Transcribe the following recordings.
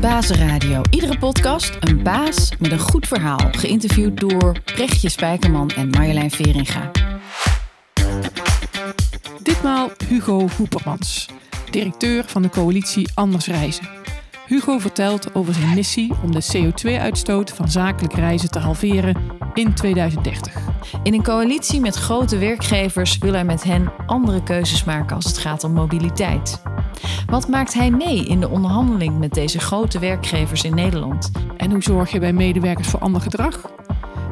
Bazenradio. Iedere podcast een baas met een goed verhaal. Geïnterviewd door Brechtje Spijkerman en Marjolein Veringa. Ditmaal Hugo Hoepermans, directeur van de coalitie Anders Reizen. Hugo vertelt over zijn missie om de CO2-uitstoot van zakelijk reizen te halveren in 2030. In een coalitie met grote werkgevers wil hij met hen andere keuzes maken als het gaat om mobiliteit. Wat maakt hij mee in de onderhandeling met deze grote werkgevers in Nederland? En hoe zorg je bij medewerkers voor ander gedrag?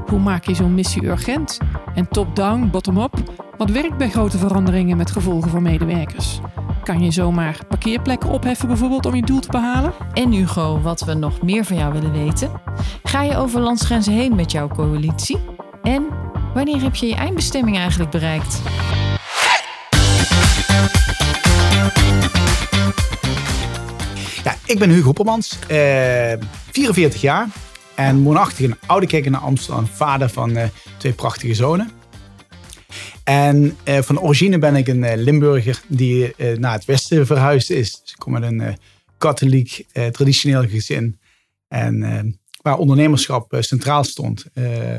Hoe maak je zo'n missie urgent? En top-down, bottom-up? Wat werkt bij grote veranderingen met gevolgen voor medewerkers? Kan je zomaar parkeerplekken opheffen bijvoorbeeld om je doel te behalen? En Hugo, wat we nog meer van jou willen weten? Ga je over landsgrenzen heen met jouw coalitie? En wanneer heb je je eindbestemming eigenlijk bereikt? Ja, ik ben Hugo Hoppermans, eh, 44 jaar en woonachtig in Oudekerk in Amsterdam. Vader van eh, twee prachtige zonen. En eh, van origine ben ik een eh, Limburger die eh, naar het westen verhuisd is. Dus ik kom uit een eh, katholiek, eh, traditioneel gezin. En eh, waar ondernemerschap eh, centraal stond. Eh,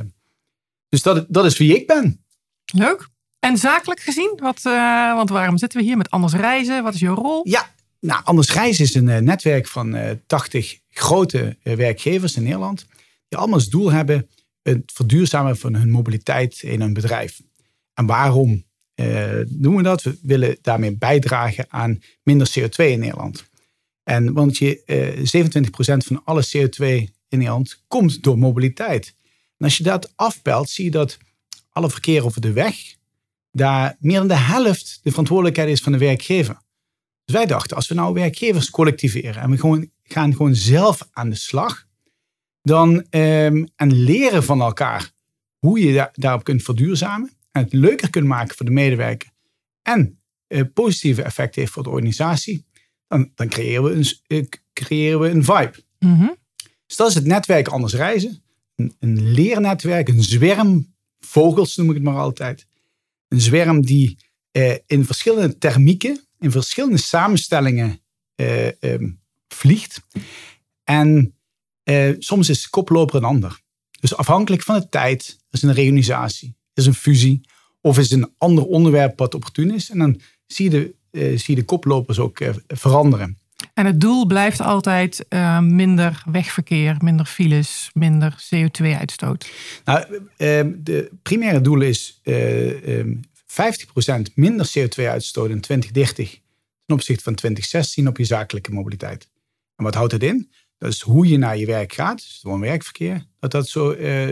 dus dat, dat is wie ik ben. Leuk. En zakelijk gezien, wat, eh, want waarom zitten we hier met Anders Reizen? Wat is jouw rol? Ja, nou, Anders Reis is een eh, netwerk van eh 80 grote eh, werkgevers in Nederland. Die allemaal als doel hebben het verduurzamen van hun mobiliteit in hun bedrijf. En waarom doen we dat? We willen daarmee bijdragen aan minder CO2 in Nederland. En want je, eh 27% van alle CO2 in Nederland komt door mobiliteit. En als je dat afpelt, zie je dat alle verkeer over de weg, daar meer dan de helft de verantwoordelijkheid is van de werkgever. Dus wij dachten, als we nou werkgevers collectiveren en we gewoon, gaan gewoon zelf aan de slag, dan ehm, en leren van elkaar hoe je da- daarop kunt verduurzamen en het leuker kunt maken voor de medewerker en eh, positieve effecten heeft voor de organisatie, dan, dan creëren, we een, eh, creëren we een vibe. Mhm. Dus dat is het netwerk Anders Reizen. Een, een leernetwerk, een zwerm vogels noem ik het maar altijd. Een zwerm die eh, in verschillende thermieken, in verschillende samenstellingen eh, ehm, vliegt. En eh, soms is koploper een ander. Dus afhankelijk van de tijd is een reorganisatie, is een fusie of is een ander onderwerp wat opportun is. En dan zie je de, zie je de koplopers ook veranderen. En het doel blijft altijd eh, minder wegverkeer, minder files, minder CO2-uitstoot. Nou, ehm, de primaire doel is eh, ehm, 50% minder CO2-uitstoot in 2030 ten opzichte van 2016 op je zakelijke mobiliteit. En wat houdt het in? Dat is hoe je naar je werk gaat, dus gewoon werkverkeer, dat dat zo eh,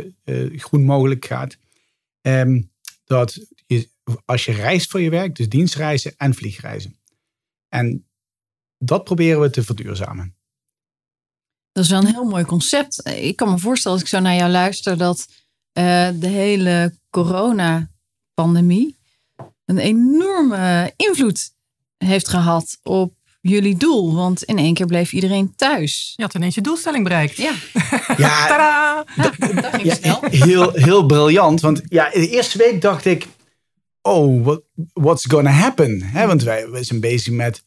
groen mogelijk gaat. Ehm, dat als je reist voor je werk, dus dienstreizen en vliegreizen. En dat proberen we te verduurzamen. Dat is wel een heel mooi concept. Ik kan me voorstellen als ik zo naar jou luister dat eh, de hele coronapandemie een enorme invloed heeft gehad op jullie doel. Want in één keer bleef iedereen thuis. Je had ineens je doelstelling bereikt. Ja, Ja, Tadaa! dat ging Ja, snel. heel, heel briljant. Want ja, de eerste week dacht ik, oh, what, what's gonna happen? Want wij, wij zijn bezig met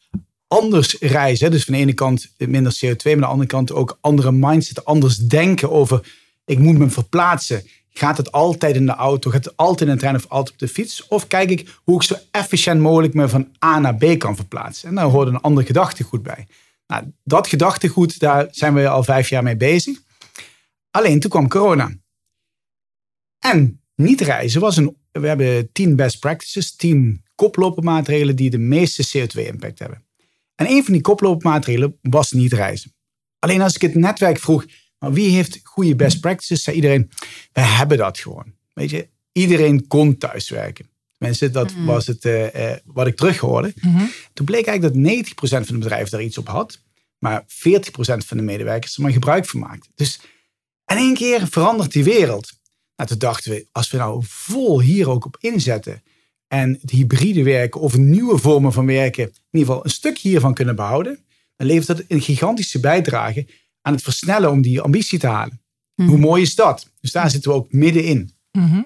anders reizen. Dus van de ene kant minder CO2, maar aan de andere kant ook andere mindset, anders denken over, ik moet me verplaatsen. Gaat het altijd in de auto? Gaat het altijd in de trein of altijd op de fiets? Of kijk ik hoe ik zo efficiënt mogelijk me van A naar B kan verplaatsen? En daar hoort een ander gedachtegoed bij. Nou, dat gedachtegoed, daar zijn we al vijf jaar mee bezig. Alleen toen kwam corona. En niet reizen was een. We hebben tien best practices, tien koplopermaatregelen die de meeste CO2-impact hebben. En een van die koplopermaatregelen was niet reizen. Alleen als ik het netwerk vroeg, maar wie heeft goede best practices, zei iedereen, we hebben dat gewoon. Weet je, iedereen kon thuiswerken. Mensen, dat was het eh, eh, wat ik terughoorde. Toen bleek eigenlijk dat 90% van de bedrijven daar iets op had, maar 40% van de medewerkers er maar gebruik van maakten. Dus in één keer verandert die wereld. Nou, toen dachten we, als we nou vol hier ook op inzetten en het hybride werken of nieuwe vormen van werken, in ieder geval een stuk hiervan kunnen behouden, dan levert dat een gigantische bijdrage aan het versnellen om die ambitie te halen. Hoe mooi is dat? Dus daar zitten we ook middenin. Mhm.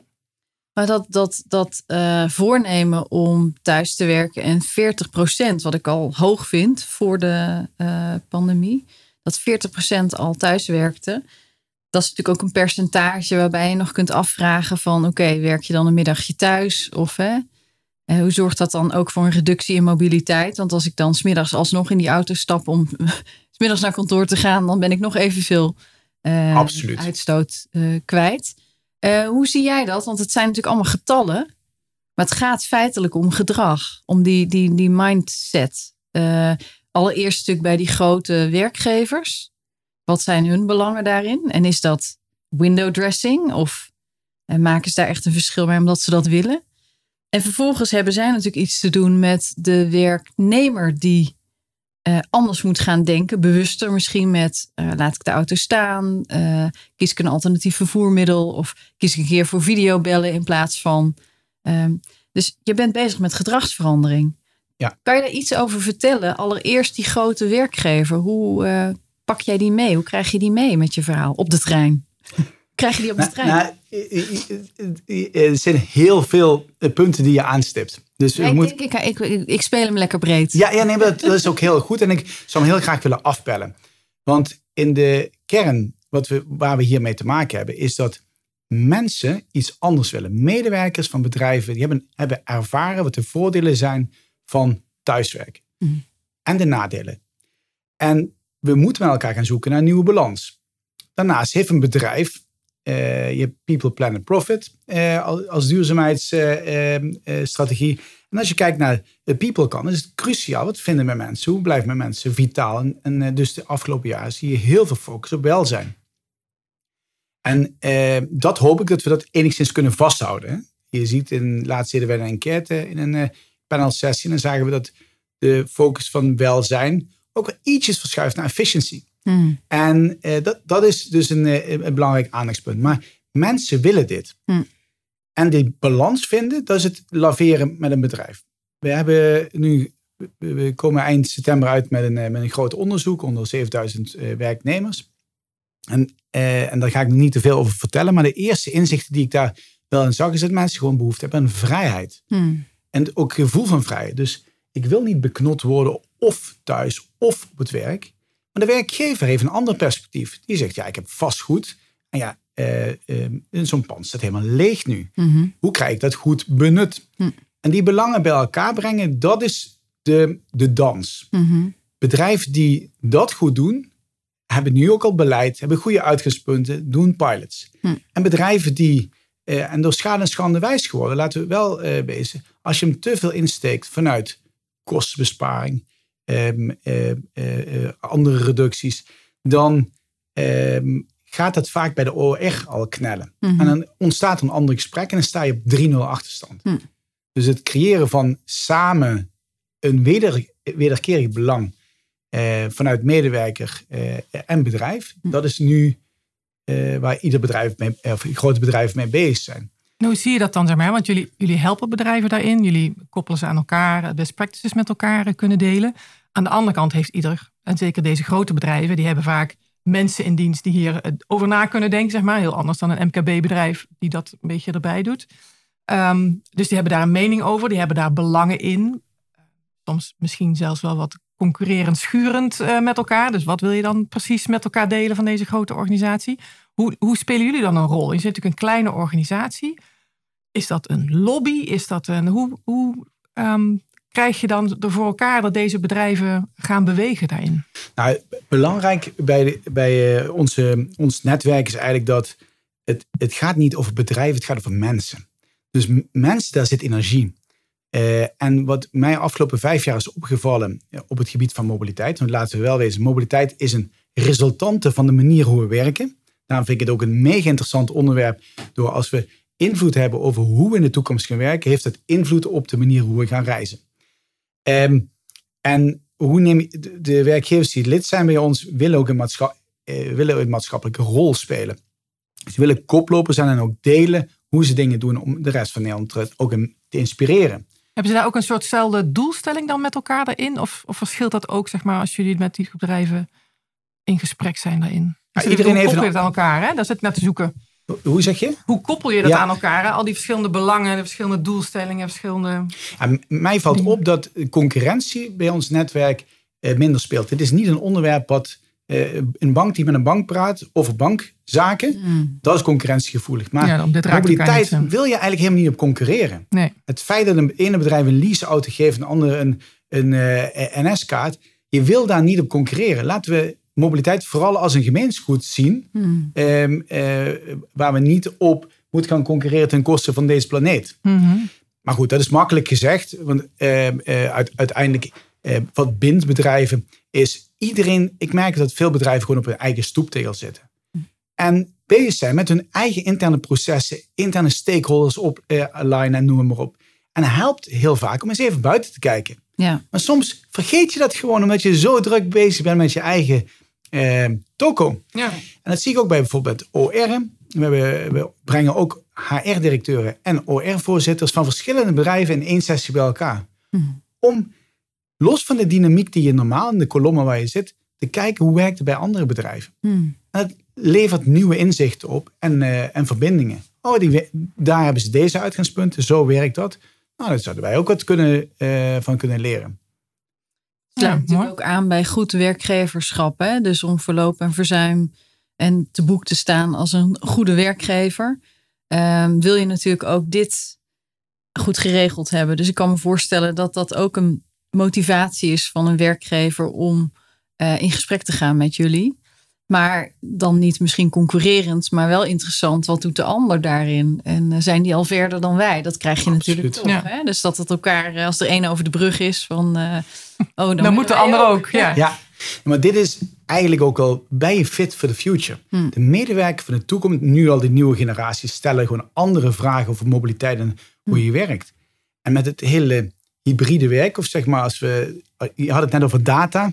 Maar dat, dat, dat eh, voornemen om thuis te werken en 40% wat ik al hoog vind voor de eh, pandemie. dat 40% al thuis werkte. Dat is natuurlijk ook een percentage waarbij je nog kunt afvragen van oké, werk je dan een middagje thuis? Of hè, hoe zorgt dat dan ook voor een reductie in mobiliteit? Want als ik dan smiddags alsnog in die auto stap om smiddags naar kantoor te gaan, dan ben ik nog evenveel uh, uitstoot uh, kwijt. Uh, hoe zie jij dat? Want het zijn natuurlijk allemaal getallen. Maar het gaat feitelijk om gedrag, om die, die, die mindset. allereerst natuurlijk bij die grote werkgevers. Wat zijn hun belangen daarin? En is dat window dressing? Of maken ze daar echt een verschil mee omdat ze dat willen? En vervolgens hebben zij natuurlijk iets te doen met de werknemer die uh, anders moet gaan denken. Bewuster misschien met uh, laat ik de auto staan, uh, kies ik een alternatief vervoermiddel of kies ik een keer voor videobellen in plaats van. Um, dus je bent bezig met gedragsverandering. Ja. Kan je daar iets over vertellen? Allereerst die grote werkgever. Hoe pak jij die mee? Hoe krijg je die mee met je verhaal op de trein? krijg je die op de trein? Nou, er zijn heel veel punten die je aanstipt. Dus ja, ik, moet... denk, ik, ik, ik, speel hem lekker breed. Ja, ja nee, dat, dat, is ook heel goed. En ik zou hem heel graag willen afpellen. Want in de kern, wat we, waar we hiermee te maken hebben, is dat mensen iets anders willen. Medewerkers van bedrijven die hebben, hebben ervaren wat de voordelen zijn van thuiswerk. Mm. En de nadelen. En we moeten met elkaar gaan zoeken naar een nieuwe balans. Daarnaast heeft een bedrijf uh, je hebt People, Planet, Profit uh, als duurzaamheidsstrategie. En als je kijkt naar de people kan, is het cruciaal. Wat vinden we mensen? Hoe blijven we mensen vitaal? En, en dus de afgelopen jaren zie je heel veel focus op welzijn. En dat hoop ik dat we dat enigszins kunnen vasthouden. Je ziet in laatst deden wij een enquête in een panelsessie. En dan zagen we dat de focus van welzijn ook ietsjes verschuift naar efficiency. Hmm. En uh, dat, dat is dus een, eh, een belangrijk aandachtspunt. Maar mensen willen dit. Hmm. En die balans vinden, dat is het laveren met een bedrijf. We hebben nu, we komen eind september uit met een, eh, met een groot onderzoek onder 7000 uh, werknemers. En, uh, en daar ga ik niet te veel over vertellen. Maar de eerste inzichten die ik daar wel in zag, is dat mensen gewoon behoefte hebben aan vrijheid. Hmm. En ook gevoel van vrijheid. Dus ik wil niet beknot worden of thuis of op het werk. Maar de werkgever heeft een ander perspectief. Die zegt, ja, ik heb vastgoed. En ja, uh, zo'n pand staat helemaal leeg nu. Mhm. Hoe krijg ik dat goed benut? Mhm. En die belangen bij elkaar brengen, dat is de, de dans. Mhm. Bedrijven die dat goed doen, hebben nu ook al beleid, hebben goede uitgangspunten, doen pilots. En bedrijven die, uh, en door schade en schande wijs geworden, laten we wel wezen, als je hem te veel insteekt vanuit kostenbesparing, um, uh, andere reducties, dan um, gaat het vaak bij de OR al knellen. Mhm. En dan ontstaat een ander gesprek en dan sta je op 3-0 achterstand. Mhm. Dus het creëren van samen een weder, wederkerig belang uh, vanuit medewerker uh, en bedrijf, mhm. dat is nu uh, waar ieder bedrijf mee, of grote bedrijven mee bezig zijn. hoe zie je dat dan, zeg maar? Want jullie, jullie helpen bedrijven daarin. Jullie koppelen ze aan elkaar, best practices met elkaar kunnen delen. Aan de andere kant heeft ieder, en zeker deze grote bedrijven, die hebben vaak mensen in dienst die hier over na kunnen denken, zeg maar. Heel anders dan een MKB-bedrijf die dat een beetje erbij doet. Um, dus die hebben daar een mening over, die hebben daar belangen in. Soms misschien zelfs wel wat concurrerend, schurend uh, met elkaar. Dus wat wil je dan precies met elkaar delen van deze grote organisatie? Hoe, hoe spelen jullie dan een rol? Je zit natuurlijk een kleine organisatie. Is dat een lobby? Is dat een, hoe, hoe um, krijg je dan voor elkaar dat deze bedrijven gaan bewegen daarin? Nou, belangrijk bij, bij uh, onze, ons netwerk is eigenlijk dat het, het gaat niet over bedrijven, het gaat over mensen. Dus mensen, daar zit energie. Uh, en wat mij afgelopen vijf jaar is opgevallen op het gebied van mobiliteit, want laten we wel wezen, mobiliteit is een resultante van de manier hoe we werken. Daarom vind ik het ook een mega interessant onderwerp. Door als we invloed hebben over hoe we in de toekomst gaan werken, heeft het invloed op de manier hoe we gaan reizen. Um, en hoe neem je, de werkgevers die lid zijn bij ons willen ook een, maatschap, eh, willen een maatschappelijke rol spelen. Ze willen koploper zijn en ook delen hoe ze dingen doen om de rest van Nederland ook te inspireren. Hebben ze daar ook een soortzelfde doelstelling dan met elkaar daarin? Of, of verschilt dat ook zeg maar, als jullie met die bedrijven in gesprek zijn daarin? Ja, iedereen heeft het aan elkaar, hè? Dat zit net te zoeken. Hoe zeg je? Hoe koppel je dat aan elkaar? Al die verschillende belangen, de verschillende doelstellingen, verschillende. Ja, mij valt op dat concurrentie bij ons netwerk eh, minder speelt. Het is niet een onderwerp wat eh, een bank die met een bank praat over bankzaken, Mm. dat is concurrentiegevoelig. Maar Ja, elkaar mobiliteit niet, wil je eigenlijk helemaal niet op concurreren. Nee. Het feit dat een ene bedrijf een leaseauto geeft en een andere een, een eh, NS-kaart, je wil daar niet op concurreren. Laten we mobiliteit vooral als een gemeensgoed zien, Mm. ehm, eh, waar we niet op moeten gaan concurreren ten koste van deze planeet. Mhm. Maar goed, dat is makkelijk gezegd. Want ehm, eh, uit- uiteindelijk, eh, wat bindt bedrijven, is iedereen. Ik merk dat veel bedrijven gewoon op hun eigen stoeptegel zitten. En bezig zijn met hun eigen interne processen, interne stakeholders op alignen en noem maar op. En helpt heel vaak om eens even buiten te kijken. Ja. Maar soms vergeet je dat gewoon omdat je zo druk bezig bent met je eigen eh, toko. Ja. En dat zie ik ook bij bijvoorbeeld OR. We, hebben, we brengen ook HR-directeuren en OR-voorzitters van verschillende bedrijven in één sessie bij elkaar. Mhm. Om los van de dynamiek die je normaal in de kolommen waar je zit, te kijken hoe werkt het bij andere bedrijven. Mm. En het levert nieuwe inzichten op en, eh, en verbindingen. Oh, die, daar hebben ze deze uitgangspunten, zo werkt dat. Nou, daar zouden wij ook wat kunnen, eh, van kunnen leren. Sluit Ja, natuurlijk ook aan bij goed werkgeverschap. Hè? Dus om verloop en verzuim en te boek te staan als een goede werkgever, ehm, wil je natuurlijk ook dit goed geregeld hebben. Dus ik kan me voorstellen dat dat ook een motivatie is van een werkgever om eh, in gesprek te gaan met jullie. Maar dan niet misschien concurrerend, maar wel interessant. Wat doet de ander daarin? En eh, zijn die al verder dan wij? Dat krijg je natuurlijk toch. Hè? Dus dat het elkaar, eh, als er een over de brug is, van. eh, oh, dan, Dan moet de wij ander ook. Ja. Ja, maar dit is eigenlijk ook al bij je fit for the future. Hmm. De medewerker van de toekomst, nu al die nieuwe generaties, stellen gewoon andere vragen over mobiliteit en hoe je werkt. En met het hele hybride werk, of zeg maar, als we, je had het net over data,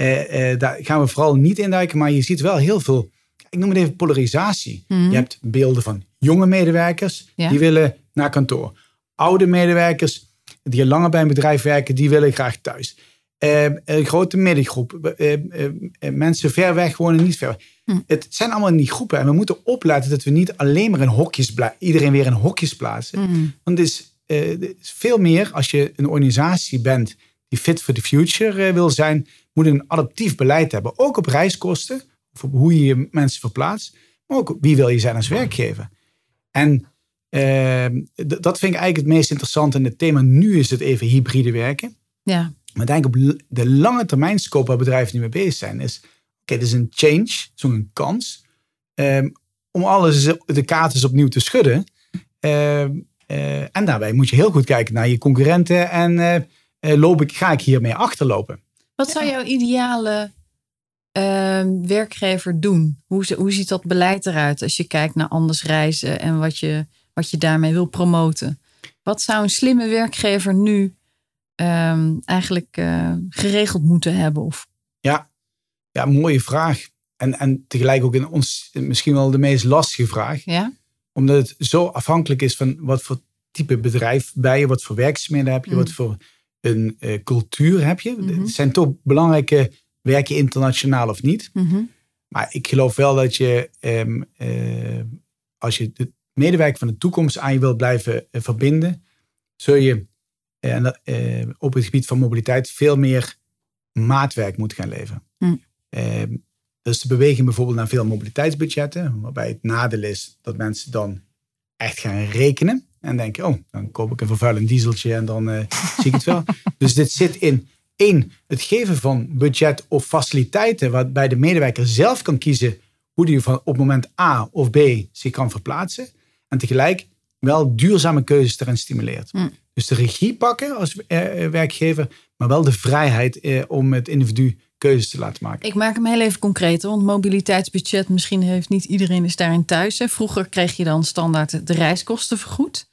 eh, eh, daar gaan we vooral niet induiken, maar je ziet wel heel veel, ik noem het even polarisatie. Mhm. Je hebt beelden van jonge medewerkers, Ja. die willen naar kantoor. Oude medewerkers, die al langer bij een bedrijf werken, die willen graag thuis. Eh, een grote middengroep. eh, eh, eh, mensen ver weg wonen, niet ver weg. Hm. Het zijn allemaal niet groepen. En we moeten opletten dat we niet alleen maar in hokjes. Iedereen weer in hokjes plaatsen. Mm. Want het is, eh, het is veel meer als je een organisatie bent die fit for the future eh, wil zijn, moet een adaptief beleid hebben. Ook op reiskosten, of op hoe je je mensen verplaatst. Maar ook wie wil je zijn als werkgever. En ehm, dat vind ik eigenlijk het meest interessante. En het thema nu is het even hybride werken. Ja. Maar denk op de lange termijn scope waar bedrijven nu mee bezig zijn, is: oké, dit is een change, zo'n kans. ehm, om alles, de eens opnieuw te schudden. Ehm, eh, en daarbij moet je heel goed kijken naar je concurrenten. En eh, loop ik, ga ik hiermee achterlopen? Wat zou jouw ideale ehm, werkgever doen? Hoe, hoe ziet dat beleid eruit als je kijkt naar anders reizen en wat je, wat je daarmee wil promoten? Wat zou een slimme werkgever nu ehm, eigenlijk eh, geregeld moeten hebben? Of, Ja, mooie vraag. En, en tegelijk ook in ons misschien wel de meest lastige vraag. ja? Omdat het zo afhankelijk is van wat voor type bedrijf ben je, wat voor werkzaamheden heb je, Mm. wat voor een eh, cultuur heb je. Mhm. Het zijn toch belangrijke, werk je internationaal of niet? Mhm. Maar ik geloof wel dat je, ehm, eh, als je de medewerker van de toekomst aan je wilt blijven eh, verbinden, zul je op het gebied van mobiliteit veel meer maatwerk moeten gaan leveren. Mm. Dus de beweging bijvoorbeeld naar veel mobiliteitsbudgetten, waarbij het nadeel is dat mensen dan echt gaan rekenen en denken, oh, dan koop ik een vervuilend dieseltje en dan eh, zie ik het wel. Dus dit zit in één, het geven van budget of faciliteiten waarbij de medewerker zelf kan kiezen hoe die van op moment A of B zich kan verplaatsen. En tegelijk wel duurzame keuzes erin stimuleert. Mm. Dus de regie pakken als eh, eh, werkgever, maar wel de vrijheid eh, om het individu keuzes te laten maken. Ik maak hem heel even concreet, want mobiliteitsbudget, misschien heeft niet iedereen is daarin thuis. Hè. Vroeger kreeg je dan standaard de reiskosten vergoed.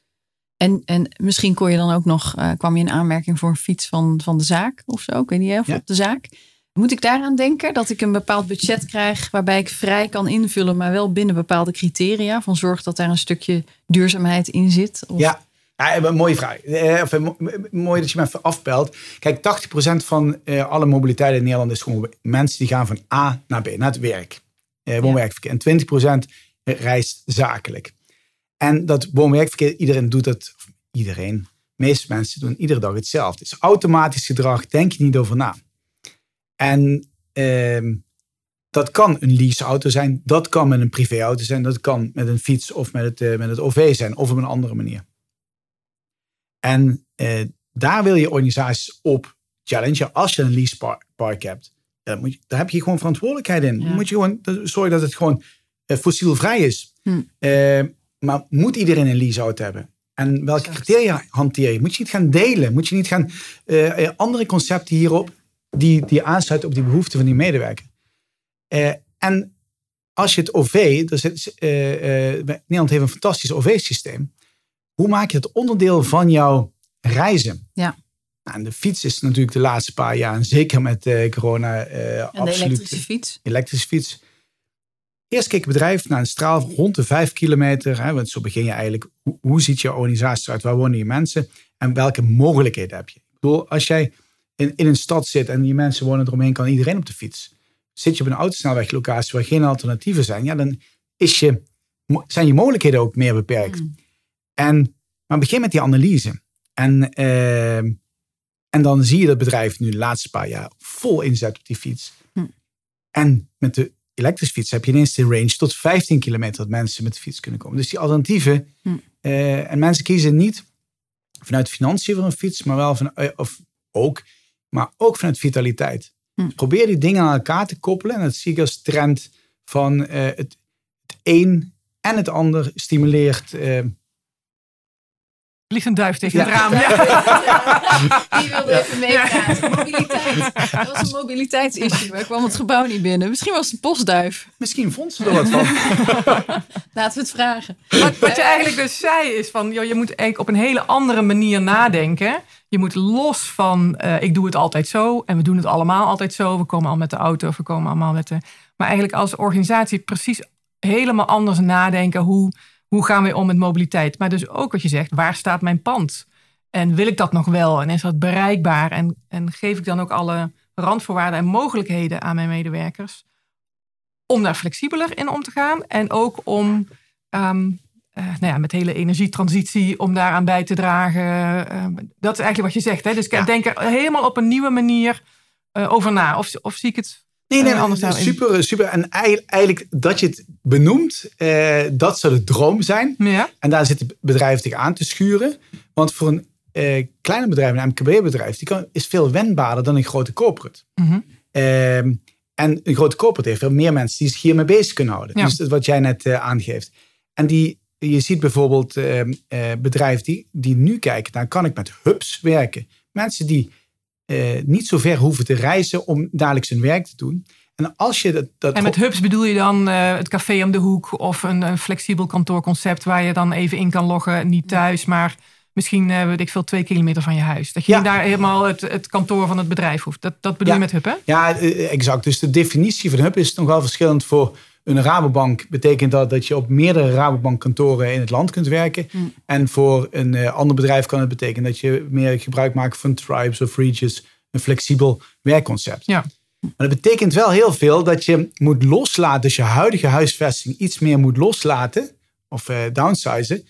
En, en misschien kon je dan ook nog, eh, kwam je in aanmerking voor een fiets van, van de zaak of zo, ik weet niet, of Ja. op de zaak. Moet ik daaraan denken dat ik een bepaald budget krijg waarbij ik vrij kan invullen, maar wel binnen bepaalde criteria? Van zorg dat daar een stukje duurzaamheid in zit? Of, Ja, ja een mooie vraag. Eh, of, eh, mo- mooi dat je me even afpelt. Kijk, 80% van eh, alle mobiliteit in Nederland is gewoon mensen die gaan van A naar B, naar het werk. Eh, woon-werkverkeer. En 20% reist zakelijk. En dat woon-werkverkeer, iedereen doet dat. of Iedereen. De meeste mensen doen iedere dag hetzelfde. Het is automatisch gedrag, denk je niet over na. En ehm, dat kan een leaseauto zijn, dat kan met een privéauto zijn, dat kan met een fiets of met het, uh, met het OV zijn of op een andere manier. En uh, daar wil je organisaties op challenge. Als je een leasepark hebt, dan moet je, daar heb je gewoon verantwoordelijkheid in. Dan moet je gewoon zorgen dat het gewoon uh, fossielvrij is. Hm. Maar moet iedereen een leaseauto hebben? En welke criteria hanteer je? Moet je niet gaan delen? Moet je niet gaan andere concepten hierop die, die aansluiten op die behoeften van die medewerker? Uh, en als je het OV, dus het, uh, Nederland heeft een fantastisch OV-systeem. Hoe maak je het onderdeel van jouw reizen? Ja. Nou, en de fiets is natuurlijk de laatste paar jaar, en zeker met corona, en de elektrische fiets. Elektrische fiets. Eerst keek het bedrijf naar een straal van rond de vijf kilometer. Hè, want zo begin je eigenlijk. Hoe, hoe ziet je organisatie uit? Waar wonen je mensen? En welke mogelijkheden heb je? Ik bedoel, als jij in, in een stad zit en die mensen wonen eromheen, kan iedereen op de fiets zit je op een autosnelweglocatie waar geen alternatieven zijn, ja, dan is je, zijn je mogelijkheden ook meer beperkt. Mm. En, maar begin met die analyse. En, uh, en dan zie je dat bedrijf nu de laatste paar jaar vol inzet op die fiets. Mm. En met de elektrische fiets heb je ineens de range tot 15 kilometer dat mensen met de fiets kunnen komen. Dus die alternatieven. Mm. Uh, en mensen kiezen niet vanuit financiën voor een fiets, maar wel van, uh, of ook, maar ook vanuit vitaliteit. Hm. Probeer die dingen aan elkaar te koppelen. En dat zie ik als trend van uh, het, het een en het ander stimuleert. Vliegt een duif tegen het raam. Ja. Die wilde even meepraten. Mobiliteit. Dat was een mobiliteitsissue. Ik kwam het gebouw niet binnen. Misschien was het een postduif. Misschien vond ze er wat van. Laten we het vragen. Wat, wat je eigenlijk dus zei is van... Joh, je moet eigenlijk op een hele andere manier nadenken. Je moet los van, uh, ik doe het altijd zo en we doen het allemaal altijd zo. We komen al met de auto, we komen allemaal met de. Maar eigenlijk als organisatie precies helemaal anders nadenken. Hoe, hoe gaan we om met mobiliteit? Maar dus ook wat je zegt, waar staat mijn pand? En wil ik dat nog wel? En is dat bereikbaar? En, en geef ik dan ook alle randvoorwaarden en mogelijkheden aan mijn medewerkers om daar flexibeler in om te gaan en ook om um, uh, nou ja, met hele energietransitie om daaraan bij te dragen. Uh, dat is eigenlijk wat je zegt. Hè? Dus ja. denk er helemaal op een nieuwe manier uh, over na. Of, of zie ik het Nee, nee, anders super, super. En eigenlijk dat je het benoemt, eh, dat zou de droom zijn. Ja. En daar zit het bedrijf tegen aan te schuren. Want voor een eh, kleine bedrijf, een MKB-bedrijf, die kan, is veel wendbaarder dan een grote corporate. Mm -hmm. eh, en een grote corporate heeft veel meer mensen die zich hiermee bezig kunnen houden. Ja. Dus wat jij net aangeeft. En die je ziet bijvoorbeeld uh, uh, bedrijven die, die nu kijken, nou kan ik met hubs werken. Mensen die uh, niet zo ver hoeven te reizen om dagelijks hun werk te doen. En als je dat. dat en met hubs bedoel je dan het café om de hoek of een, een, flexibel kantoorconcept waar je dan even in kan loggen, niet thuis, maar misschien weet ik veel, twee kilometer van je huis. Dat je ja. daar helemaal het, het, kantoor van het bedrijf hoeft. Dat, dat bedoel ja. je met hub, hè? Ja, exact. Dus de definitie van hub is nog wel verschillend voor een Rabobank betekent dat dat je op meerdere Rabobank kantoren in het land kunt werken. Mm. En voor een uh, ander bedrijf kan het betekenen dat je meer gebruik maakt van tribes of regions, een flexibel werkconcept. Ja. Maar dat betekent wel heel veel dat je moet loslaten, dus je huidige huisvesting iets meer moet loslaten of uh, downsizen.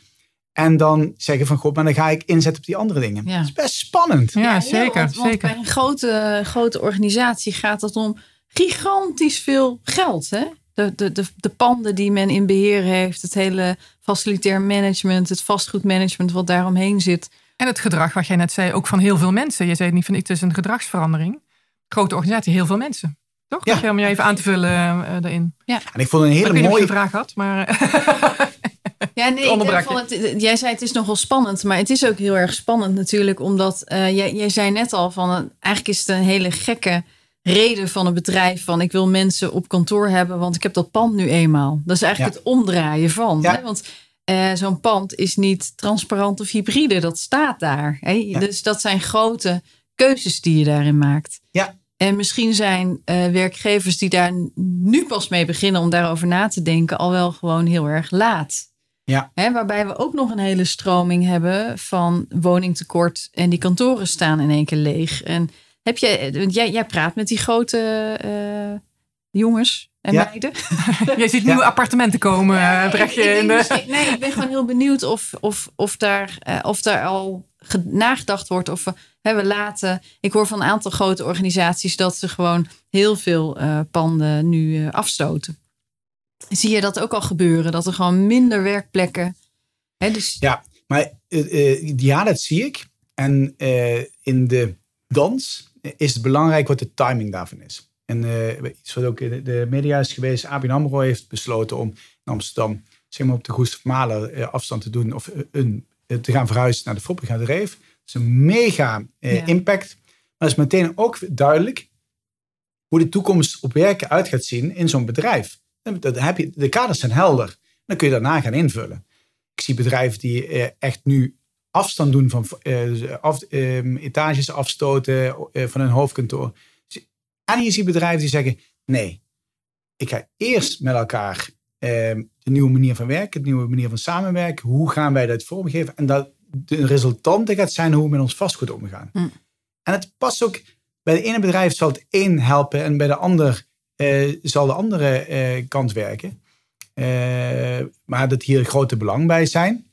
En dan zeggen van god, maar dan ga ik inzetten op die andere dingen. Ja. Dat is best spannend. Ja, ja zeker. Want, want zeker. bij een grote, grote organisatie gaat het om gigantisch veel geld. Hè? De, de, de, de panden die men in beheer heeft, het hele facilitair management, het vastgoedmanagement wat daaromheen zit. En het gedrag wat jij net zei, ook van heel veel mensen. Je zei niet van het is een gedragsverandering. Grote organisatie, heel veel mensen. Toch? Ja. je, om je even aan te vullen uh, daarin. Ja. En ik vond een hele ik mooie een vraag had, maar. ja, nee, ik vond het, jij zei het is nogal spannend, maar het is ook heel erg spannend natuurlijk, omdat uh, jij, jij zei net al van eigenlijk is het een hele gekke reden van een bedrijf van ik wil mensen op kantoor hebben, want ik heb dat pand nu eenmaal. Dat is eigenlijk Ja. het omdraaien van. Ja. Hè? Want eh, zo'n pand is niet transparant of hybride, dat staat daar. Hè? Ja. Dus dat zijn grote keuzes die je daarin maakt. Ja. En misschien zijn eh, werkgevers die daar nu pas mee beginnen om daarover na te denken, al wel gewoon heel erg laat. Ja. Hè, waarbij we ook nog een hele stroming hebben van woningtekort en die kantoren staan in één keer leeg. En heb je, want jij, jij praat met die grote eh, jongens en Ja. meiden. Jij ziet nieuwe appartementen komen, Ja, eh, ik- in de- nee, ik ben gewoon heel benieuwd of, of, of, daar, eh, of daar al ge- nagedacht wordt. Of, eh, Hè, we laten, ik hoor van een aantal grote organisaties dat ze gewoon heel veel eh, panden nu afstoten. Zie je dat ook al gebeuren? Dat er gewoon minder werkplekken. Hè, dus Ja, maar ja, dat zie ik. En eh, in de dans is het belangrijk wat de timing daarvan is. En eh, iets wat ook in de media is geweest. ABN AMRO heeft besloten om in Amsterdam zeg maar, op de Goes Malen eh, afstand te doen. Of eh, een, te gaan verhuizen naar de Foppegaard Reef. Dat is een mega Ja. impact. Maar het is meteen ook duidelijk hoe de toekomst op werken uit gaat zien in zo'n bedrijf. Dat heb je, de kaders zijn helder. Dan kun je daarna gaan invullen. Ik zie bedrijven die echt nu afstand doen van eh, af, ehm, etages afstoten eh, van hun hoofdkantoor. En je ziet bedrijven die zeggen: nee, ik ga eerst met elkaar ehm, de nieuwe manier van werken, de nieuwe manier van samenwerken. Hoe gaan wij dat vormgeven? En dat de resultante gaat zijn hoe we met ons vastgoed omgaan. Hm. En het past ook bij de ene bedrijf zal het één helpen en bij de ander eh, zal de andere eh, kant werken. Eh, maar dat hier grote belang bij zijn,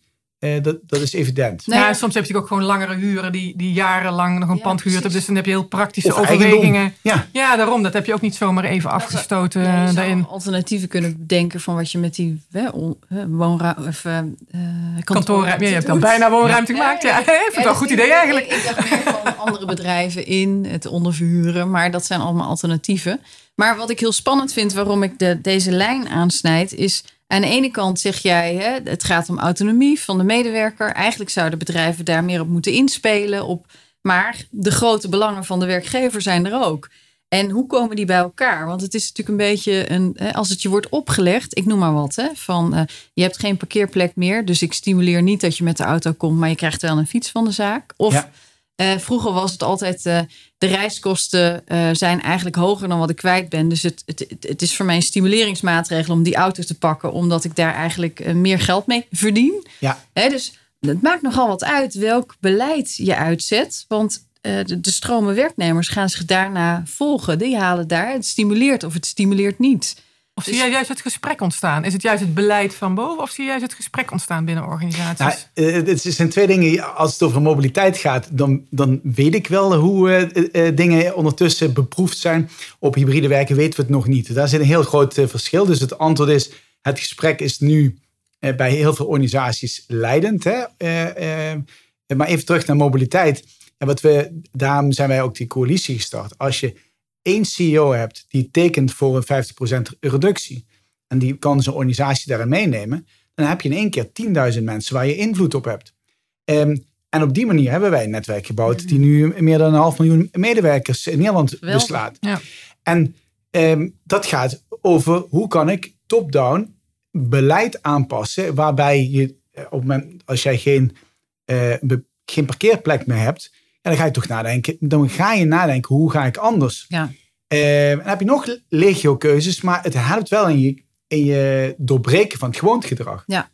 eh, dat, dat is evident. Nee, ja, soms heb je ook gewoon langere huren die, die jarenlang nog een Ja, pand gehuurd hebben. Dus dan heb je heel praktische Of overwegingen. Ja, Ja, daarom. Dat heb je ook niet zomaar even afgestoten Ja, je zou daarin. alternatieven kunnen bedenken van wat je met die woonruimte of eh, eh, Kantoorruimte. Ja, je hebt dan bijna woonruimte gemaakt. Ja, ik vind het wel een goed dus idee ik- eigenlijk. Ik, ik dacht meer van andere bedrijven in het onderverhuren, maar dat zijn allemaal alternatieven. Maar wat ik heel spannend vind, waarom ik de, deze lijn aansnijd, is aan de ene kant zeg jij, hè, het gaat om autonomie van de medewerker. Eigenlijk zouden bedrijven daar meer op moeten inspelen. Op, maar de grote belangen van de werkgever zijn er ook. En hoe komen die bij elkaar? Want het is natuurlijk een beetje een. Als het je wordt opgelegd, ik noem maar wat, hè, van eh, je hebt geen parkeerplek meer. Dus ik stimuleer niet dat je met de auto komt, maar je krijgt wel een fiets van de zaak. Of. Eh, vroeger was het altijd. eh, de reiskosten eh, zijn eigenlijk hoger dan wat ik kwijt ben. Dus het, het, het- is voor mij een stimuleringsmaatregel om die auto te pakken, omdat ik daar eigenlijk meer geld mee verdien. ja. Hè, dus het maakt nogal wat uit welk beleid je uitzet. Want de, de stromen werknemers gaan zich daarna volgen. Die halen daar. Het stimuleert of het stimuleert niet. Of zie Dus- jij juist het gesprek ontstaan? Is het juist het beleid van boven of zie je juist het gesprek ontstaan binnen organisaties? Nou, eh, het zijn twee dingen. Als het over mobiliteit gaat, dan, dan weet ik wel hoe eh, eh, dingen ondertussen beproefd zijn. Op hybride werken weten we het nog niet. Daar zit een heel groot verschil. Dus het antwoord is, het gesprek is nu bij heel veel organisaties leidend. Hè? Maar even terug naar mobiliteit. En wat we, daarom zijn wij ook die coalitie gestart. Als je één CEO hebt die tekent voor een 50% reductie. En die kan zijn organisatie daarin meenemen dan heb je in één keer 10.000 mensen waar je invloed op hebt. Ehm, en op die manier hebben wij een netwerk gebouwd die nu meer dan een half miljoen medewerkers in Nederland beslaat. Ja. En ehm, dat gaat over hoe kan ik top-down beleid aanpassen waarbij je eh, op het moment als jij geen, eh, geen parkeerplek meer hebt, ja, dan ga je toch nadenken. Dan ga je nadenken hoe ga ik anders. Ja. Eh, en dan heb je nog legio keuzes, maar het helpt wel in je, in je doorbreken van het gewoontegedrag. Ja.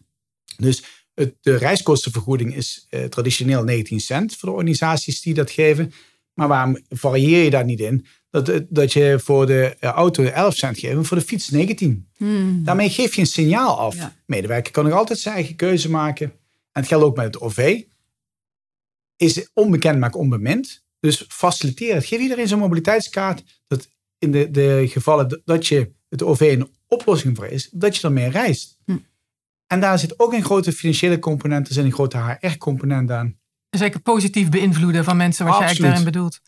Dus het, de reiskostenvergoeding is eh, traditioneel 19 cent voor de organisaties die dat geven. Maar waarom varieer je daar niet in? Dat, eh, dat je voor de auto 11 cent geeft en voor de fiets 19. Hmm. Daarmee geef je een signaal af. Ja. Medewerker kan nog altijd zijn eigen keuze maken. En het geldt ook met het OV. Is onbekend, maar onbemind. Dus faciliteer het. Geef iedereen zo'n mobiliteitskaart. Dat in de, de gevallen dat- je het OV een oplossing voor is, dat je ermee reist. Hm. En daar zit ook een grote financiële component. Er zit een grote HR-component aan. zeker positief beïnvloeden van mensen wat je eigenlijk daarin bedoelt.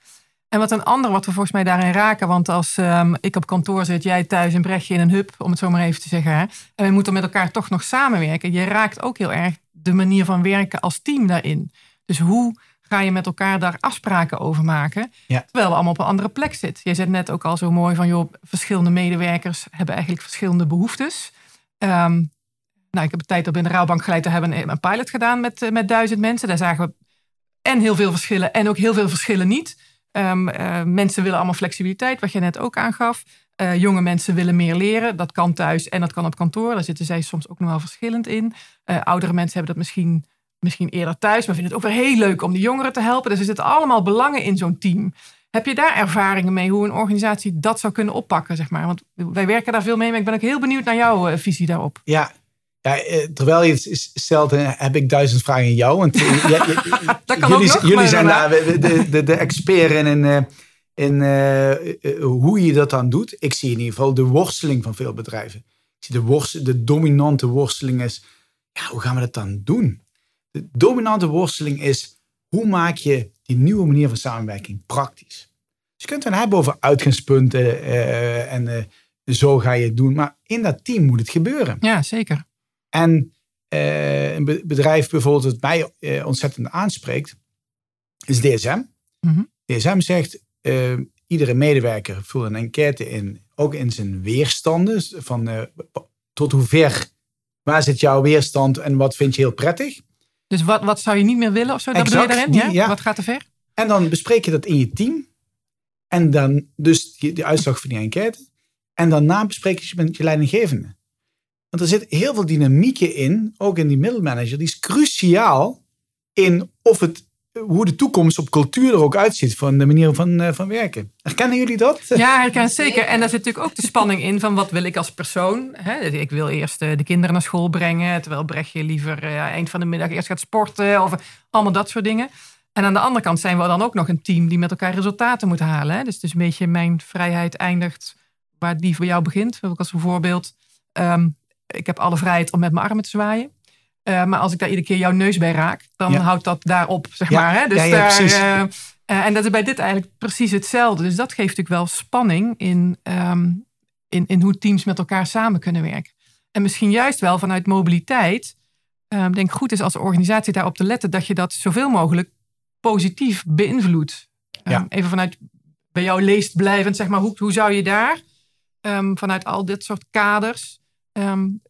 En wat een ander wat we volgens mij daarin raken, want als ehm, ik op kantoor zit, jij thuis en Brechtje in een hub, om het zo maar even te zeggen, hè, en we moeten met elkaar toch nog samenwerken, je raakt ook heel erg de manier van werken als team daarin. Dus hoe ga je met elkaar daar afspraken over maken, Ja. terwijl we allemaal op een andere plek zitten. Je zet net ook al zo mooi van, joh, verschillende medewerkers hebben eigenlijk verschillende behoeftes. Ehm, nou, ik heb een tijd op in de Rouwbank geleid. Daar hebben een, pilot gedaan met, eh, met duizend mensen. Daar zagen we en heel veel verschillen en ook heel veel verschillen niet. Ehm, eh, mensen willen allemaal flexibiliteit, wat je net ook aangaf. Eh, jonge mensen willen meer leren. Dat kan thuis en dat kan op kantoor. Daar zitten zij soms ook nog wel verschillend in. Oudere mensen hebben dat misschien, misschien eerder thuis, maar vinden het ook weer heel leuk om de jongeren te helpen. Dus er zitten allemaal belangen in zo'n team. Heb je daar ervaringen mee hoe een organisatie dat zou kunnen oppakken? Zeg maar? Want wij werken daar veel mee, maar ik ben ook heel benieuwd naar jouw eh, visie daarop. Ja, Ja, eh, terwijl je het stelt, heb ik duizend vragen aan jou. Want jullie, ook nog, jullie zijn daar de, de, de expert in, in, eh, in hoe je dat dan doet. Ik zie in ieder geval de worsteling van veel bedrijven. Ik zie de, worst, de dominante worsteling is, ja, hoe gaan we dat dan doen? De dominante worsteling is, hoe maak je die nieuwe manier van samenwerking praktisch? Dus je kunt het hebben over uitgangspunten eh, en eh, zo ga je het doen. Maar in dat team moet het gebeuren. Ja, zeker. En eh, een be- bedrijf bijvoorbeeld dat mij ontzettend aanspreekt, is DSM. Mhm. DSM zegt, iedere medewerker vult een enquête in, ook in zijn weerstanden. Dus Van tot hoe ver, waar zit jouw weerstand en wat vind je heel prettig? Dus wat, wat zou je niet meer willen of zo? Dat bedoel je daarin? die- ja? ja. Wat gaat er ver? En dan bespreek je dat in je team. En dan dus die, die uitslag van die enquête. En daarna bespreek je het met je leidinggevende. Want er zit heel veel dynamieken in, ook in die middelmanager, die is cruciaal in of het, hoe de toekomst op cultuur er ook uitziet van de manier van, eh, van werken. Herkennen jullie dat? Ja, herken zeker. En daar zit natuurlijk ook de spanning in van wat wil ik als persoon. Hè? Ik wil eerst eh, de kinderen naar school brengen, terwijl Brechtje liever eh, eind van de middag eerst gaat sporten of allemaal dat soort dingen. En aan de andere kant zijn we dan ook nog een team die met elkaar resultaten moet halen. Hè? Dus het is een beetje mijn vrijheid eindigt waar die voor jou begint. Als voorbeeld. ehm, ik heb alle vrijheid om met mijn armen te zwaaien. Eh, maar als ik daar iedere keer jouw neus bij raak, dan Ja. houdt dat daarop, zeg Ja, maar. Hè? Dus ja, daar, eh, eh, en dat is bij dit eigenlijk precies hetzelfde. Dus dat geeft natuurlijk wel spanning in, ehm, in, in hoe teams met elkaar samen kunnen werken. En misschien juist wel vanuit mobiliteit. ehm denk goed is als organisatie daarop te letten dat je dat zoveel mogelijk positief beïnvloedt. Ehm, Ja. Even vanuit bij jou leest blijvend, zeg maar, hoe, hoe zou je daar vanuit al dit soort kaders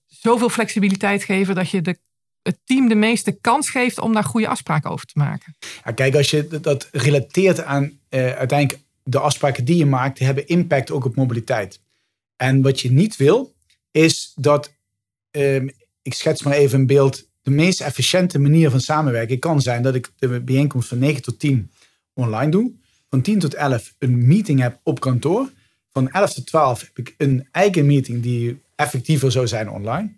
zoveel flexibiliteit geven dat je de, het team de meeste kans geeft om daar goede afspraken over te maken? Ja, kijk, als je dat- relateert aan eh, uiteindelijk de afspraken die je maakt, hebben impact ook op mobiliteit. En wat je niet wil, is dat, ehm, ik schets maar even een beeld, de meest efficiënte manier van samenwerken kan zijn dat ik de bijeenkomst van 9 tot 10 online doe, van 10 tot 11 een meeting heb op kantoor, van 11 tot 12 heb ik een eigen meeting die effectiever zou zijn online.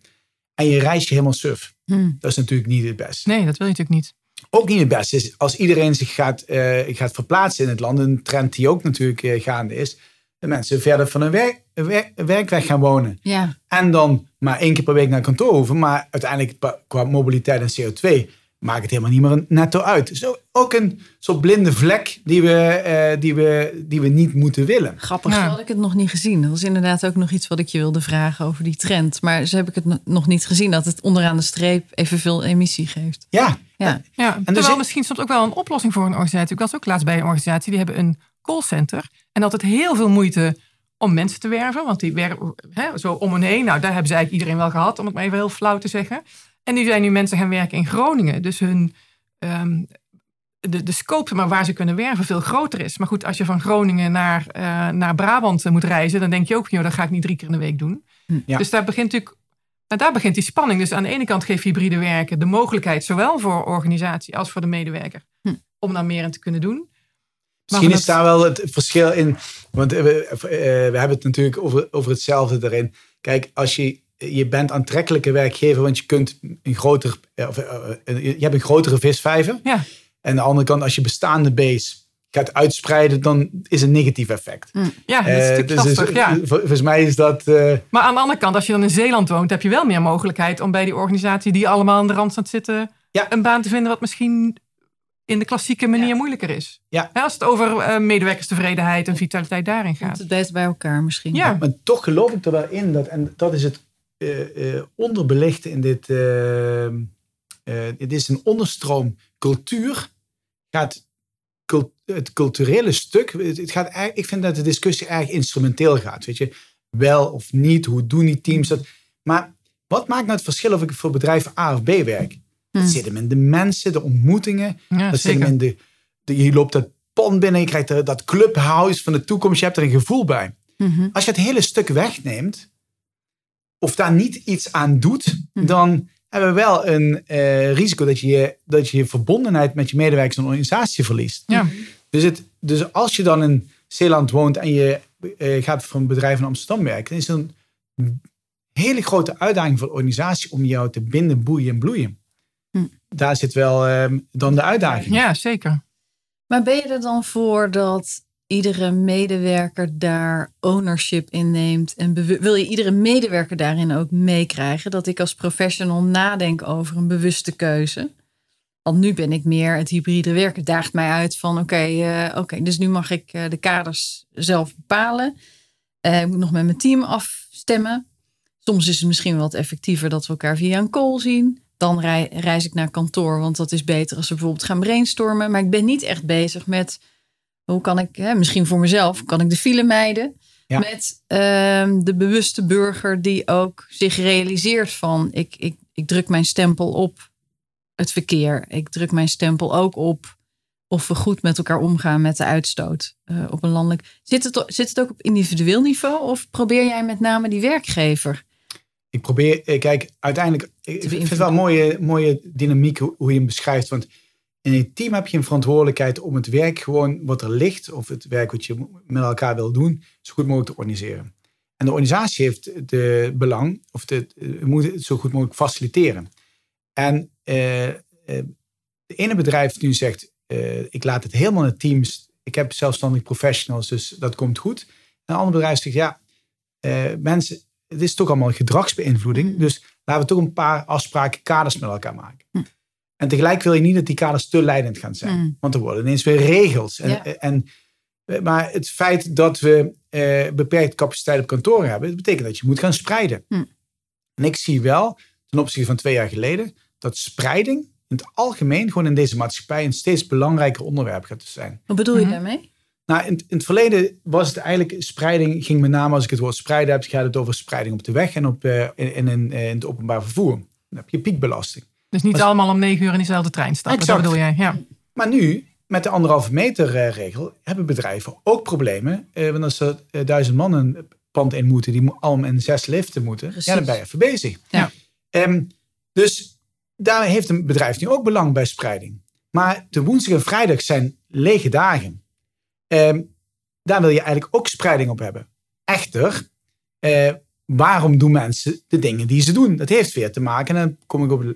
En je reist je helemaal suf. Hmm. Dat is natuurlijk niet het beste Nee, dat wil je natuurlijk niet. ook niet het beste is als iedereen zich gaat, eh, gaat verplaatsen in het land. Een trend die ook natuurlijk eh, gaande is. Dat mensen verder van hun werk, werk, werkweg gaan wonen. Ja, En dan maar één keer per week naar kantoor hoeven. Maar uiteindelijk qua mobiliteit en CO2 maakt het helemaal niet meer netto uit. Zo ook een soort blinde vlek die we, eh, die we, die we niet moeten willen. grappig. Ja. Had ik het nog niet gezien. Dat was inderdaad ook nog iets wat ik je wilde vragen over die trend. Maar zo heb ik het no- nog niet gezien dat het onderaan de streep evenveel emissie geeft. Ja, Ja, Ja, dus terwijl ik- misschien soms ook wel een oplossing voor een organisatie. Ik was ook laatst bij een organisatie, die hebben een callcenter. En altijd heel veel moeite om mensen te werven. Want die werken hè, zo om en heen. Nou, daar hebben ze eigenlijk iedereen wel gehad, om het maar even heel flauw te zeggen. En nu zijn nu mensen gaan werken in Groningen. Dus hun, ehm, de, de scope maar waar ze kunnen werven veel groter is. Maar goed, als je van Groningen naar, eh, naar Brabant eh, moet reizen, dan denk je ook, joh, dat ga ik niet drie keer in de week doen. Ja. Dus daar begint natuurlijk nou, daar begint die spanning. Dus aan de ene kant geeft hybride werken de mogelijkheid, zowel voor organisatie als voor de medewerker, Hm. om daar meer in te kunnen doen. Maar Misschien is daar wel het verschil in. Want eh, we, we hebben het natuurlijk over, over hetzelfde daarin. Kijk, als je, je bent aantrekkelijke werkgever, want je kunt een groter, eh, of, eh, eh, je hebt een grotere visvijver. Ja. En aan de andere kant, als je bestaande base gaat uitspreiden, dan is een negatief effect. Ja, dat is natuurlijk dus- dus, lastig. ja. vol- Volgens mij is dat. eh, Maar aan de andere kant, als je dan in Zeeland woont, heb je wel meer mogelijkheid om bij die organisatie die allemaal aan de randstad zitten, Ja. een baan te vinden wat misschien in de klassieke manier Ja. moeilijker is. Ja. als het over eh, medewerkerstevredenheid en vitaliteit daarin gaat. het beter bij elkaar misschien. Ja, Maar toch geloof ik er wel in dat, en dat is het eh, eh, onderbelichte in dit. eh, eh, het is een onderstroom. Cultuur gaat. cult- het culturele stuk. Het gaat, ik vind dat de discussie erg instrumenteel gaat. Weet je, wel of niet, hoe doen die teams dat? Maar wat maakt nou het verschil of ik voor bedrijf A of B werk? Hmm. Dat zit hem in de mensen, de ontmoetingen. ja Dat zit hem in de, de- je loopt dat pand binnen, je krijgt dat clubhouse van de toekomst. Je hebt er een gevoel bij. Mhm. Als je het hele stuk wegneemt, of daar niet iets aan doet, Hm. dan hebben we wel een eh, risico dat je, dat je je verbondenheid met je medewerkers en organisatie verliest. Ja. Dus, het, dus als je dan in Zeeland woont en je eh, gaat voor een bedrijf in Amsterdam werken, dan is het een hele grote uitdaging voor de organisatie om jou te binden, boeien en bloeien. Hm. Daar zit wel ehm, dan de uitdaging. Ja, zeker. Maar ben je er dan voor dat iedere medewerker daar ownership in neemt? En wil je iedere medewerker daarin ook meekrijgen? Dat ik als professional nadenk over een bewuste keuze? Want nu ben ik meer het hybride werken. Daagt mij uit van oké, eh, oké, dus nu mag ik eh, de kaders zelf bepalen. Eh, ik moet nog met mijn team afstemmen. Soms is het misschien wat effectiever dat we elkaar via een call zien. Dan rei- reis ik naar kantoor, want dat is beter als we bijvoorbeeld gaan brainstormen. Maar ik ben niet echt bezig met hoe kan ik, hè, misschien voor mezelf, kan ik de file mijden. Ja. Met ehm, de bewuste burger die ook zich realiseert van ik, ik, ik druk mijn stempel op het verkeer. Ik druk mijn stempel ook op of we goed met elkaar omgaan met de uitstoot eh, op een landelijk. Zit het, zit het ook op individueel niveau of probeer jij met name die werkgever? Ik probeer, eh, kijk, uiteindelijk, ik vind het wel een mooie, mooie dynamiek hoe hoe je hem beschrijft. Want in een team heb je een verantwoordelijkheid om het werk gewoon wat er ligt, of het werk wat je met elkaar wil doen, zo goed mogelijk te organiseren. En de organisatie heeft de belang, of de, moet het zo goed mogelijk faciliteren. En eh, eh, de ene bedrijf nu zegt, eh, ik laat het helemaal in teams, ik heb zelfstandig professionals, dus dat komt goed. En een ander bedrijf zegt, ja, eh, mensen, het is toch allemaal gedragsbeïnvloeding. Dus laten we toch een paar afspraken, kaders met elkaar maken. Mm. En tegelijk wil je niet dat die kaders te leidend gaan zijn. Mm. Want er worden ineens weer regels. En, Ja. en, maar het feit dat we eh, beperkt capaciteit op kantoor hebben, dat betekent dat je moet gaan spreiden. Mm. En ik zie wel, ten opzichte van twee jaar geleden, dat spreiding in het algemeen gewoon in deze maatschappij een steeds belangrijker onderwerp gaat zijn. Wat bedoel je Mhm. daarmee? Nou, in, in het verleden was het eigenlijk spreiding, ging met name als ik het woord spreiden heb, gaat het over spreiding op de weg en op, eh, in, in het openbaar vervoer. Dan heb je piekbelasting. Dus niet allemaal om negen uur in diezelfde trein stappen. Exact. Dat bedoel jij, ja. Maar nu, met de anderhalve meter eh, regel, hebben bedrijven ook problemen. Eh, want als er eh, duizend man een pand in moeten, die allemaal in zes liften moeten, Precies. ja, dan ben je even bezig. Ja. Ehm, dus daar heeft een bedrijf nu ook belang bij spreiding. Maar de woensdag en vrijdag zijn lege dagen. Ehm, daar wil je eigenlijk ook spreiding op hebben. Echter, eh, waarom doen mensen de dingen die ze doen? Dat heeft weer te maken, en dan kom ik op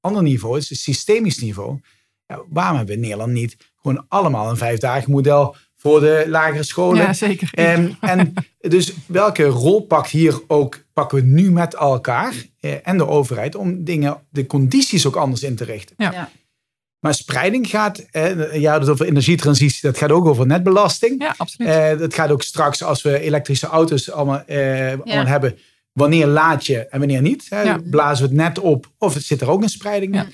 ander niveau, het is een systemisch niveau. Ja, waarom hebben we in Nederland niet gewoon allemaal een vijfdagen model voor de lagere scholen? Ja, zeker. Ehm, en dus welke rol pakt hier ook, pakken we nu met elkaar eh, en de overheid om dingen, de condities ook anders in te richten? Ja. Ja. Maar spreiding gaat, eh, ja, dat over energietransitie, dat gaat ook over netbelasting. ja, absoluut. Eh, dat gaat ook straks als we elektrische auto's allemaal, eh, allemaal hebben. Wanneer laat je en wanneer niet? Hè? Ja. Blazen we het net op of het zit er ook een spreiding in? Ja.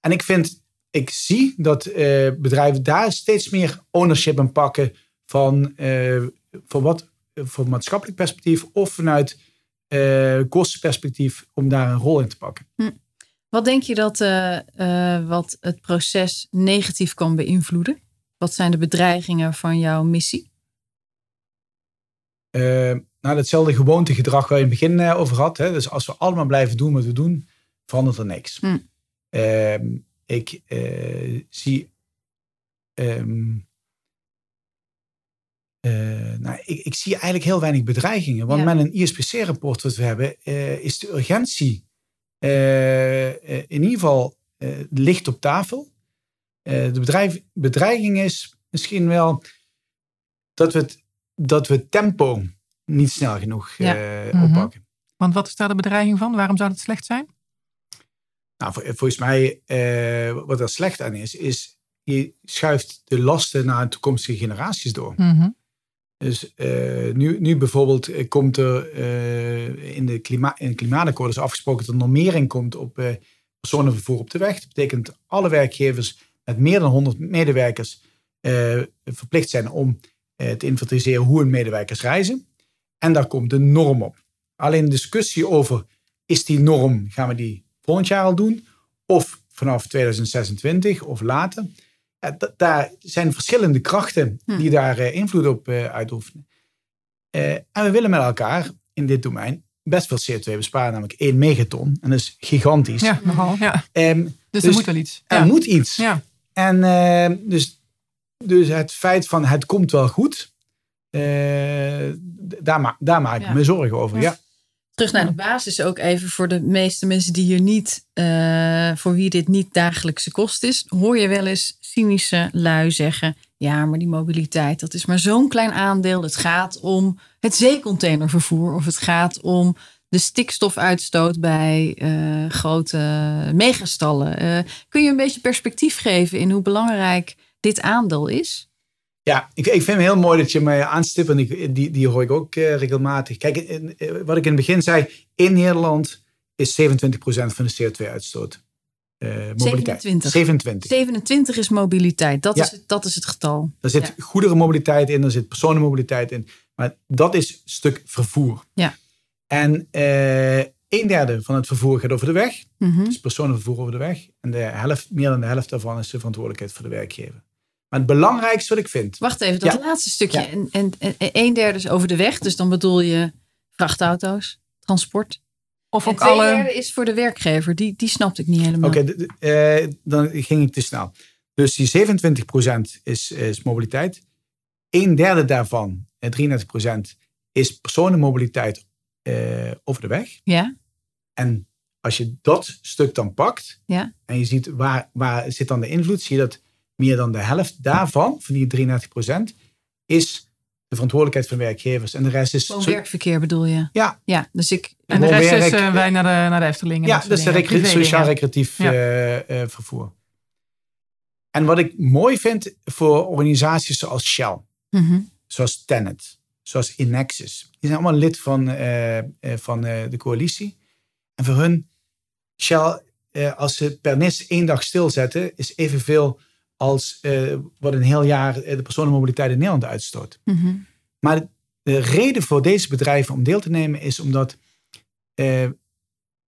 En ik vind, ik zie dat eh, bedrijven daar steeds meer ownership in pakken van, eh, van wat voor maatschappelijk perspectief of vanuit eh kostenperspectief om daar een rol in te pakken. Wat denk je dat wat het proces negatief kan beïnvloeden? Wat zijn de bedreigingen van jouw missie? Nou, datzelfde gewoontegedrag waar je in het begin eh, over had. Hè? Dus als we allemaal blijven doen wat we doen, verandert er niks. Hm. Ehm, ik eh, zie. ehm, eh, nou, ik, ik zie eigenlijk heel weinig bedreigingen. Want Ja. met een ISPC-rapport wat we hebben, is de urgentie in ieder geval ligt op tafel. De bedrijf, bedreiging is misschien wel dat we het, dat we tempo niet snel genoeg Ja. eh, Mhm. oppakken. Want wat is daar de bedreiging van? Waarom zou dat slecht zijn? Nou, vol- volgens mij, eh, wat er slecht aan is, is je schuift de lasten naar toekomstige generaties door. Mhm. Dus eh, nu, nu bijvoorbeeld eh, komt er eh, in, de klima in het klimaatakkoord is afgesproken dat er normering komt op eh, personenvervoer op de weg. Dat betekent dat alle werkgevers met meer dan 100 medewerkers eh, verplicht zijn om eh, te inventariseren hoe hun medewerkers reizen. En daar komt een norm op. Alleen de discussie over is die norm, gaan we die volgend jaar al doen? Of vanaf 2026 of later? Daar zijn verschillende krachten die daar eh, invloed op eh, uitoefenen. Eh, en we willen met elkaar in dit domein best veel CO2 besparen, namelijk 1 megaton. En dat is gigantisch. Ja, nogal. Ja. Ehm, Dus, Dus er moet wel iets. er Ja. moet iets. Ja. En eh, dus, dus het feit van het komt wel goed, daar, ma daar maak ik Ja. me zorgen over. Ja. Ja. Terug naar de basis ook even voor de meeste mensen die hier niet, uh, voor wie dit niet dagelijkse kost is, hoor je wel eens cynische lui zeggen: ja, maar die mobiliteit, dat is maar zo'n klein aandeel. Het gaat om het zeecontainervervoer of het gaat om de stikstofuitstoot bij uh, grote megastallen. Uh, kun je een beetje perspectief geven in hoe belangrijk dit aandeel is? Ja, ik, ik vind het heel mooi dat je mij aanstipt. En die, die hoor ik ook uh, regelmatig. Kijk, in, wat ik in het begin zei. In Nederland is 27% van de CO2-uitstoot. Uh, mobiliteit. 27. 27. 27 is mobiliteit. Dat, ja. is, dat is het getal. Er zit ja. goederenmobiliteit in, er zit personenmobiliteit in. Maar dat is stuk vervoer. Ja. En uh, een derde van het vervoer gaat over de weg. Mm -hmm. Dus personenvervoer over de weg. En de helft, meer dan de helft daarvan is de verantwoordelijkheid voor de werkgever. Maar het belangrijkste wat ik vind. Wacht even, dat Ja. laatste stukje. Ja. En, en, en een derde is over de weg. Dus dan bedoel je vrachtauto's, transport. Of En ook alle. derde is voor de werkwerkgever. Die, die snapte ik niet helemaal. Oké, eh, dan ging ik te snel. Dus die 27% is, is mobiliteit. Een derde daarvan, eh, 33%, is personenmobiliteit eh, over de weg. Ja, En als je dat stuk dan pakt Ja. en je ziet waar, waar zit dan de invloed, zie je dat meer dan de helft daarvan, van die 33%, is de verantwoordelijkheid van werkgevers. En de rest is... gewoon werkverkeer bedoel je. Ja. Ja, dus ik... En de rest is eh, wij naar de, naar de Efteling. en Ja, dat de dingen. sociaal-recreatief Ja. eh, eh, vervoer. En wat ik mooi vind voor organisaties zoals Shell, Mhm. zoals Tenet, zoals Inexus. Die zijn allemaal lid van, eh, eh, van eh, de coalitie. En voor hun, Shell, eh, als ze per NIS één dag stilzetten, is evenveel als eh, wat een heel jaar eh, de personenmobiliteit in Nederland uitstoot. Mhm. Maar de reden voor deze bedrijven om deel te nemen is omdat eh,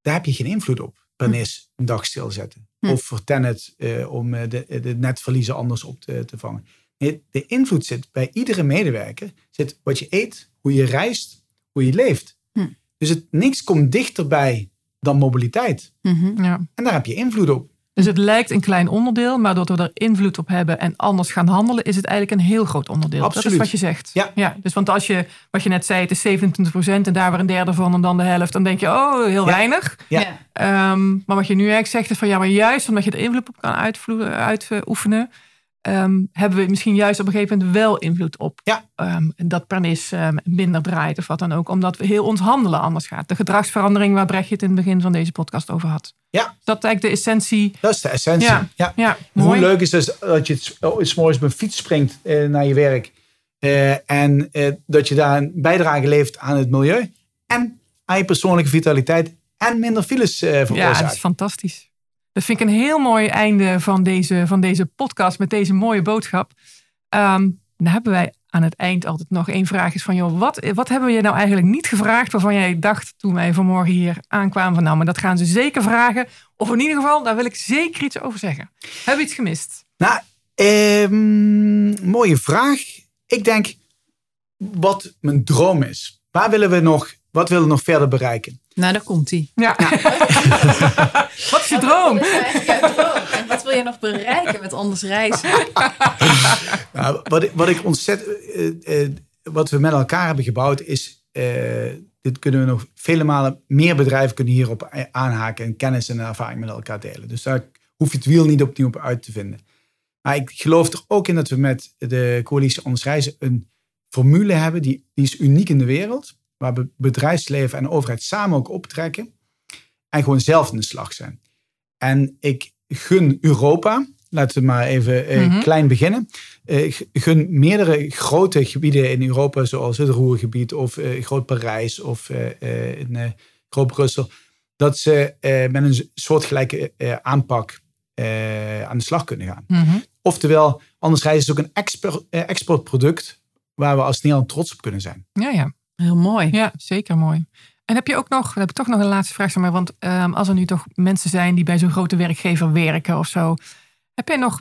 daar heb je geen invloed op. Per Hm. NIS een dag stilzetten. Hm. Of voor Tenet eh, om de, de netverliezen anders op te, te vangen. Nee, de invloed zit bij iedere medewerker. Zit wat je eet, hoe je reist, hoe je leeft. Hm. Dus het, niks komt dichterbij dan mobiliteit. Mhm. Ja. En daar heb je invloed op. Dus het lijkt een klein onderdeel, maar doordat we er invloed op hebben en anders gaan handelen, is het eigenlijk een heel groot onderdeel. Dat Absoluut. is wat je zegt. Ja. dus want als je, wat je net zei, het is 27% en daar weer een derde van en dan de helft, dan denk je, oh, heel Ja. weinig. Ja. Ja. Ehm, maar wat je nu eigenlijk zegt is van ja, maar juist omdat je er invloed op kan uitoefenen, ehm, hebben we misschien juist op een gegeven moment wel invloed op Ja. ehm, dat pernis ehm, minder draait of wat dan ook. Omdat we heel ons handelen anders gaat. De gedragsverandering waar Brechtje het in het begin van deze podcast over had. Ja. Is dat eigenlijk de essentie? Dat is de essentie. Ja. ja. Mooi. Hoe leuk is het dat je het oh, morgens op een fiets springt eh, naar je werk. eh, en eh, dat je daar een bijdrage levert aan het milieu. En aan je persoonlijke vitaliteit. En minder files eh Ja, dat veroorzaakt. is fantastisch. Dat vind ik een heel mooi einde van deze, van deze podcast met deze mooie boodschap. Ehm, dan hebben wij aan het eind altijd nog één vraag. Is van, joh, wat, wat hebben we je nou eigenlijk niet gevraagd waarvan jij dacht toen wij vanmorgen hier aankwamen van nou, maar dat gaan ze zeker vragen. Of in ieder geval, daar wil ik zeker iets over zeggen. Hebben we iets gemist? Nou, ehm, mooie vraag. Ik denk wat mijn droom is. Waar willen we nog, wat willen we nog verder bereiken? Nou, daar komt hij. Ja. wat is je droom? En wat wil je nog bereiken met anders reizen? Nou, wat, ik, wat ik ontzettend, eh, eh, wat we met elkaar hebben gebouwd is, eh, dit kunnen we nog vele malen, meer bedrijven kunnen hierop aanhaken en kennis en ervaring met elkaar delen. Dus daar hoef je het wiel niet opnieuw op uit te vinden. Maar ik geloof er ook in dat we met de coalitie Anders Reizen een formule hebben die, die is uniek in de wereld, waar be- bedrijfsleven en overheid samen ook optrekken en gewoon zelf in de slag zijn. En ik gun Europa, laten we maar even eh, Mhm. klein beginnen. G- gun meerdere grote gebieden in Europa, zoals het Roergebied of eh, Groot Parijs of in Groot Brussel, dat ze met een soortgelijke aanpak aan de slag kunnen gaan. Mhm. Oftewel, anders is ook een export, exportproduct waar we als Nederland trots op kunnen zijn. Ja, ja. Heel mooi. Ja, zeker mooi. En heb je ook nog, dan heb ik toch nog een laatste vraag, maar, want ehm, als er nu toch mensen zijn die bij zo'n grote werkgever werken of zo, heb jij nog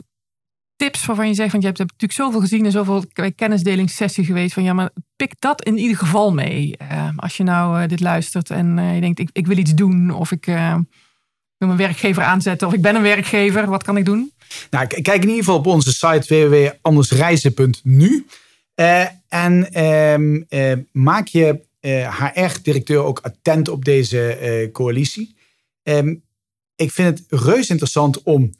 tips waarvan je zegt, want je hebt natuurlijk zoveel gezien en zoveel kennisdelingssessie geweest, van ja, maar pik dat in ieder geval mee. Ehm, als je nou eh, dit luistert en eh, je denkt, ik, ik wil iets doen of ik eh, wil mijn werkgever aanzetten of ik ben een werkgever, wat kan ik doen? Nou, kijk in ieder geval op onze site www.andersreizen.nu. Eh, en ehm, eh, maak je HR-directeur ook attent op deze coalitie. Ehm, ik vind het reus interessant om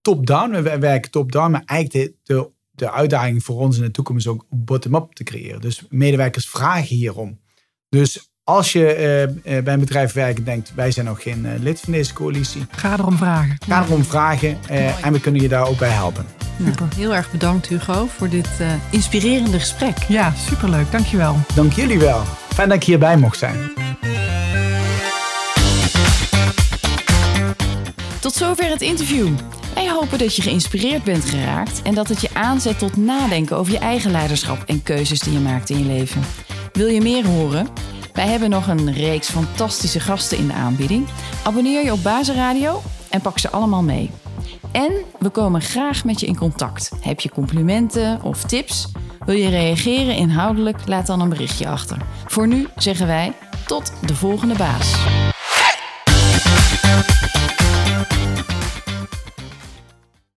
top-down, we werken top-down, maar eigenlijk de, de, uitdaging voor ons in de toekomst ook bottom-up te creëren. Dus medewerkers vragen hierom. Dus als je uh, bij een bedrijf werkt en denkt, wij zijn nog geen uh, lid van deze coalitie. Ga erom vragen. Ga erom vragen en we kunnen je daar ook bij helpen. Super. heel erg bedankt Hugo voor dit inspirerende gesprek. Ja, superleuk. Dankjewel. Dank jullie wel. Fijn dat ik hierbij mocht zijn. Tot zover het interview. Wij hopen dat je geïnspireerd bent geraakt en dat het je aanzet tot nadenken over je eigen leiderschap en keuzes die je maakt in je leven. Wil je meer horen? Wij hebben nog een reeks fantastische gasten in de aanbieding. Abonneer je op Bazenradio en pak ze allemaal mee. En we komen graag met je in contact. Heb je complimenten of tips? Wil je reageren inhoudelijk? Laat dan een berichtje achter. Voor nu zeggen wij tot de volgende baas.